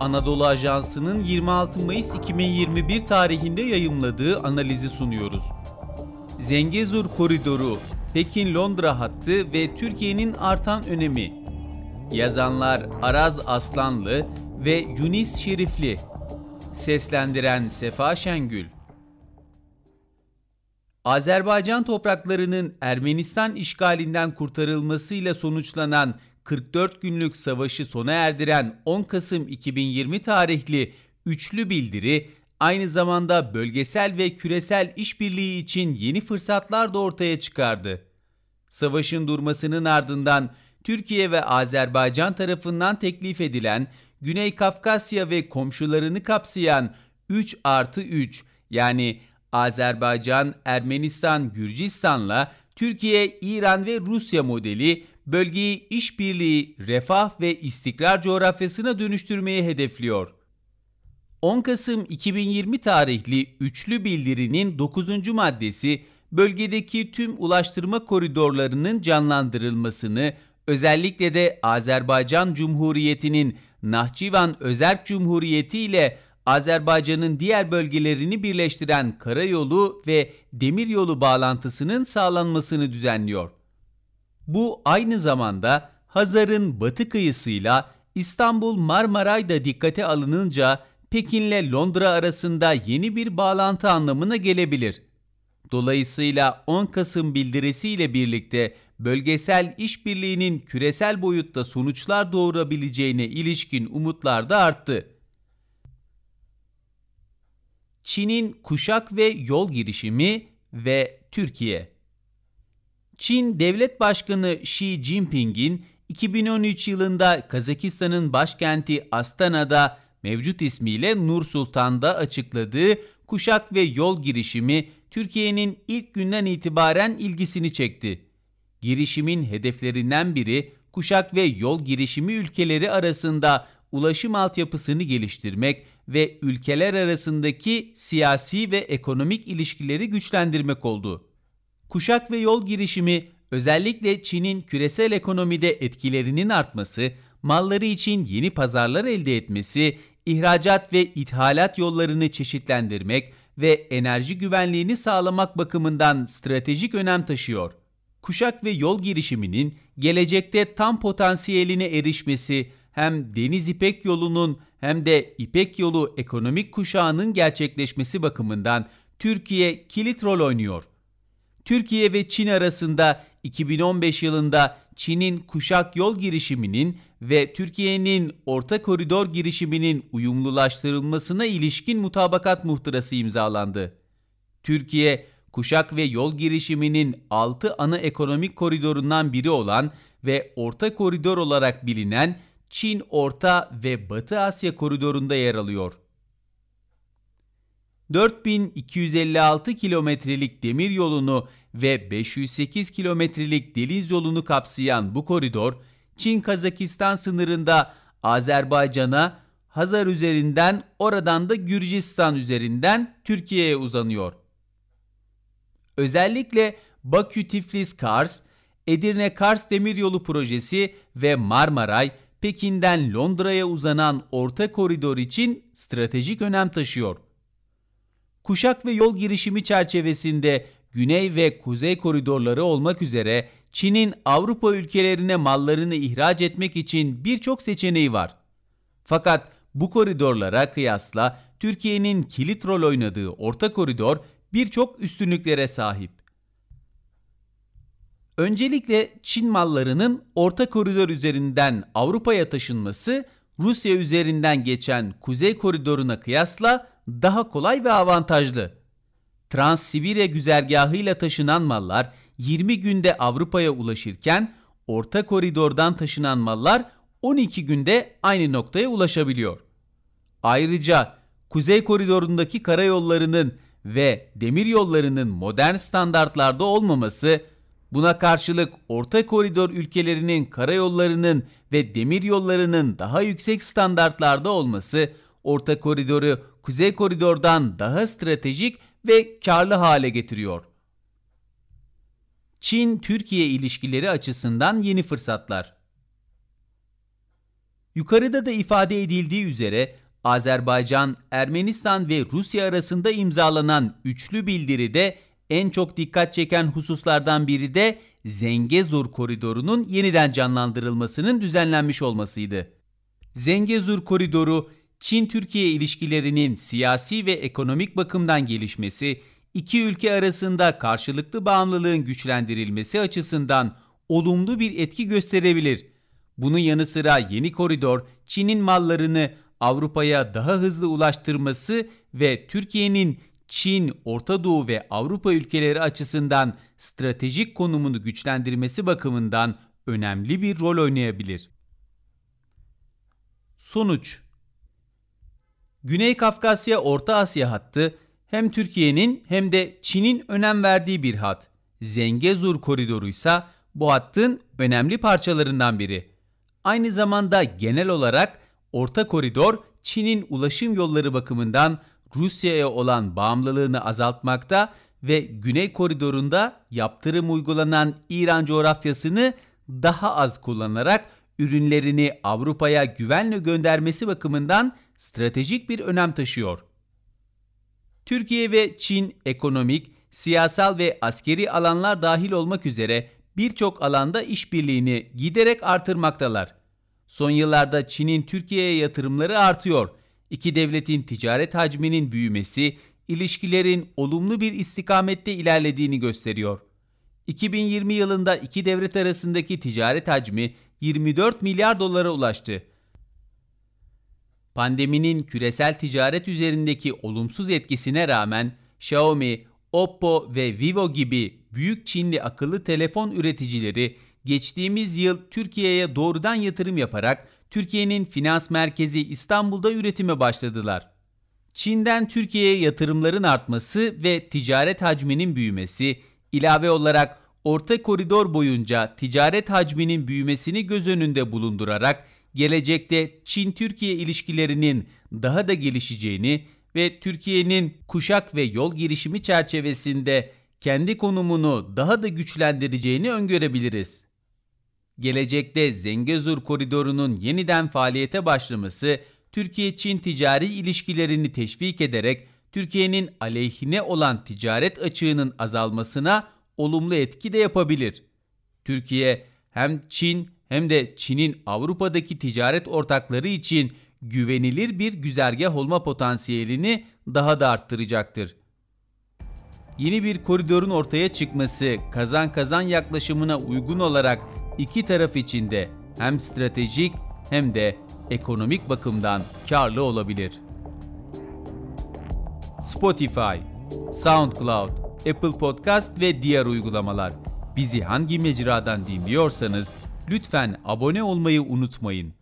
Anadolu Ajansı'nın 26 Mayıs 2021 tarihinde yayımladığı analizi sunuyoruz. Zengezur Koridoru, Pekin-Londra hattı ve Türkiye'nin artan önemi. Yazanlar Araz Aslanlı ve Yunis Şerifli. Seslendiren Sefa Şengül. Azerbaycan topraklarının Ermenistan işgalinden kurtarılmasıyla sonuçlanan 44 günlük savaşı sona erdiren 10 Kasım 2020 tarihli üçlü bildiri aynı zamanda bölgesel ve küresel işbirliği için yeni fırsatlar da ortaya çıkardı. Savaşın durmasının ardından Türkiye ve Azerbaycan tarafından teklif edilen Güney Kafkasya ve komşularını kapsayan 3 artı 3 yani Azerbaycan, Ermenistan, Gürcistan'la Türkiye, İran ve Rusya modeli bölgeyi işbirliği, refah ve istikrar coğrafyasına dönüştürmeye hedefliyor. 10 Kasım 2020 tarihli üçlü bildirinin 9. maddesi bölgedeki tüm ulaştırma koridorlarının canlandırılmasını, özellikle de Azerbaycan Cumhuriyeti'nin Nahçıvan Özerk Cumhuriyeti ile Azerbaycan'ın diğer bölgelerini birleştiren karayolu ve demiryolu bağlantısının sağlanmasını düzenliyor. Bu aynı zamanda Hazar'ın batı kıyısıyla İstanbul Marmaray da dikkate alınınca Pekin'le Londra arasında yeni bir bağlantı anlamına gelebilir. Dolayısıyla 10 Kasım bildirisiyle birlikte bölgesel işbirliğinin küresel boyutta sonuçlar doğurabileceğine ilişkin umutlar da arttı. Çin'in kuşak ve yol girişimi ve Türkiye Çin Devlet Başkanı Xi Jinping'in 2013 yılında Kazakistan'ın başkenti Astana'da mevcut ismiyle Nur Sultan'da açıkladığı kuşak ve yol girişimi Türkiye'nin ilk günden itibaren ilgisini çekti. Girişimin hedeflerinden biri kuşak ve yol girişimi ülkeleri arasında ulaşım altyapısını geliştirmek ve ülkeler arasındaki siyasi ve ekonomik ilişkileri güçlendirmek oldu. Kuşak ve yol girişimi özellikle Çin'in küresel ekonomide etkilerinin artması, malları için yeni pazarlar elde etmesi, ihracat ve ithalat yollarını çeşitlendirmek ve enerji güvenliğini sağlamak bakımından stratejik önem taşıyor. Kuşak ve yol girişiminin gelecekte tam potansiyeline erişmesi hem Deniz İpek Yolu'nun hem de İpek Yolu ekonomik kuşağının gerçekleşmesi bakımından Türkiye kilit rol oynuyor. Türkiye ve Çin arasında 2015 yılında Çin'in kuşak yol girişiminin ve Türkiye'nin orta koridor girişiminin uyumlulaştırılmasına ilişkin mutabakat muhtırası imzalandı. Türkiye, kuşak ve yol girişiminin 6 ana ekonomik koridorundan biri olan ve orta koridor olarak bilinen Çin Orta ve Batı Asya koridorunda yer alıyor. 4256 kilometrelik demir yolunu ve 508 kilometrelik deniz yolunu kapsayan bu koridor, Çin-Kazakistan sınırında Azerbaycan'a, Hazar üzerinden oradan da Gürcistan üzerinden Türkiye'ye uzanıyor. Özellikle Bakü-Tiflis-Kars, Edirne-Kars Demiryolu Projesi ve Marmaray, Pekin'den Londra'ya uzanan orta koridor için stratejik önem taşıyor. Kuşak ve yol girişimi çerçevesinde güney ve kuzey koridorları olmak üzere Çin'in Avrupa ülkelerine mallarını ihraç etmek için birçok seçeneği var. Fakat bu koridorlara kıyasla Türkiye'nin kilit rol oynadığı orta koridor birçok üstünlüklere sahip. Öncelikle Çin mallarının orta koridor üzerinden Avrupa'ya taşınması Rusya üzerinden geçen kuzey koridoruna kıyasla daha kolay ve avantajlı. Trans-Sibirya güzergahıyla taşınan mallar 20 günde Avrupa'ya ulaşırken orta koridordan taşınan mallar 12 günde aynı noktaya ulaşabiliyor. Ayrıca kuzey koridorundaki karayollarının ve demir yollarının modern standartlarda olmaması, buna karşılık orta koridor ülkelerinin karayollarının ve demir yollarının daha yüksek standartlarda olması, orta koridoru kuzey koridordan daha stratejik ve karlı hale getiriyor. Çin-Türkiye ilişkileri açısından yeni fırsatlar. Yukarıda da ifade edildiği üzere Azerbaycan, Ermenistan ve Rusya arasında imzalanan üçlü bildiride en çok dikkat çeken hususlardan biri de Zengezur koridorunun yeniden canlandırılmasının düzenlenmiş olmasıydı. Zengezur koridoru, Çin-Türkiye ilişkilerinin siyasi ve ekonomik bakımdan gelişmesi, iki ülke arasında karşılıklı bağımlılığın güçlendirilmesi açısından olumlu bir etki gösterebilir. Bunun yanı sıra yeni koridor, Çin'in mallarını Avrupa'ya daha hızlı ulaştırması ve Türkiye'nin Çin, Orta Doğu ve Avrupa ülkeleri açısından stratejik konumunu güçlendirmesi bakımından önemli bir rol oynayabilir. Sonuç Güney Kafkasya Orta Asya hattı hem Türkiye'nin hem de Çin'in önem verdiği bir hat. Zengezur koridoru ise bu hattın önemli parçalarından biri. Aynı zamanda genel olarak Orta Koridor Çin'in ulaşım yolları bakımından Rusya'ya olan bağımlılığını azaltmakta ve Güney Koridor'unda yaptırım uygulanan İran coğrafyasını daha az kullanarak ürünlerini Avrupa'ya güvenle göndermesi bakımından stratejik bir önem taşıyor. Türkiye ve Çin ekonomik, siyasal ve askeri alanlar dahil olmak üzere birçok alanda işbirliğini giderek artırmaktalar. Son yıllarda Çin'in Türkiye'ye yatırımları artıyor. İki devletin ticaret hacminin büyümesi, ilişkilerin olumlu bir istikamette ilerlediğini gösteriyor. 2020 yılında iki devlet arasındaki ticaret hacmi 24 milyar dolara ulaştı. Pandeminin küresel ticaret üzerindeki olumsuz etkisine rağmen Xiaomi, Oppo ve Vivo gibi büyük Çinli akıllı telefon üreticileri geçtiğimiz yıl Türkiye'ye doğrudan yatırım yaparak Türkiye'nin finans merkezi İstanbul'da üretime başladılar. Çin'den Türkiye'ye yatırımların artması ve ticaret hacminin büyümesi, ilave olarak orta koridor boyunca ticaret hacminin büyümesini göz önünde bulundurarak gelecekte Çin-Türkiye ilişkilerinin daha da gelişeceğini ve Türkiye'nin kuşak ve yol girişimi çerçevesinde kendi konumunu daha da güçlendireceğini öngörebiliriz. Gelecekte Zengezur koridorunun yeniden faaliyete başlaması Türkiye-Çin ticari ilişkilerini teşvik ederek Türkiye'nin aleyhine olan ticaret açığının azalmasına olumlu etki de yapabilir. Türkiye hem Çin hem de Çin'in Avrupa'daki ticaret ortakları için güvenilir bir güzergah olma potansiyelini daha da arttıracaktır. Yeni bir koridorun ortaya çıkması kazan kazan yaklaşımına uygun olarak iki taraf için de hem stratejik hem de ekonomik bakımdan karlı olabilir. Spotify, SoundCloud, Apple Podcast ve diğer uygulamalar. Bizi hangi mecradan dinliyorsanız lütfen abone olmayı unutmayın.